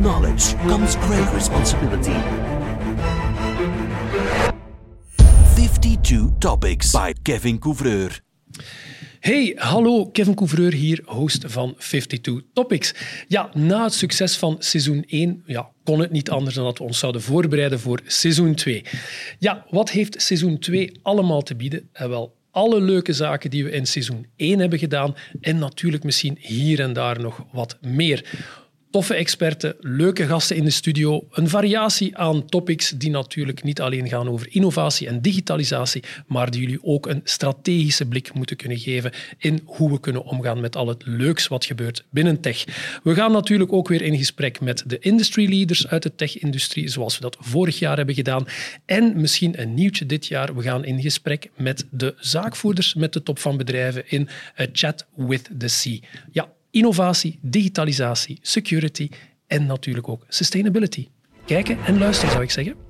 knowledge comes great responsibility. 52 Topics by Kevin Couvreur. Hey, hallo, Kevin Couvreur hier, host van 52 Topics. Ja, na het succes van seizoen 1 ja, kon het niet anders dan dat we ons zouden voorbereiden voor seizoen 2. Ja, wat heeft seizoen 2 allemaal te bieden? En wel, alle leuke zaken die we in seizoen 1 hebben gedaan en natuurlijk misschien hier en daar nog wat meer. Toffe experten, leuke gasten in de studio, een variatie aan topics die natuurlijk niet alleen gaan over innovatie en digitalisatie, maar die jullie ook een strategische blik moeten kunnen geven in hoe we kunnen omgaan met al het leuks wat gebeurt binnen tech. We gaan natuurlijk ook weer in gesprek met de industry leaders uit de tech-industrie, zoals we dat vorig jaar hebben gedaan. En misschien een nieuwtje dit jaar, we gaan in gesprek met de zaakvoerders, met de top van bedrijven in A Chat with the Sea. Ja, innovatie, digitalisatie, security en natuurlijk ook sustainability. Kijken en luisteren zou ik zeggen.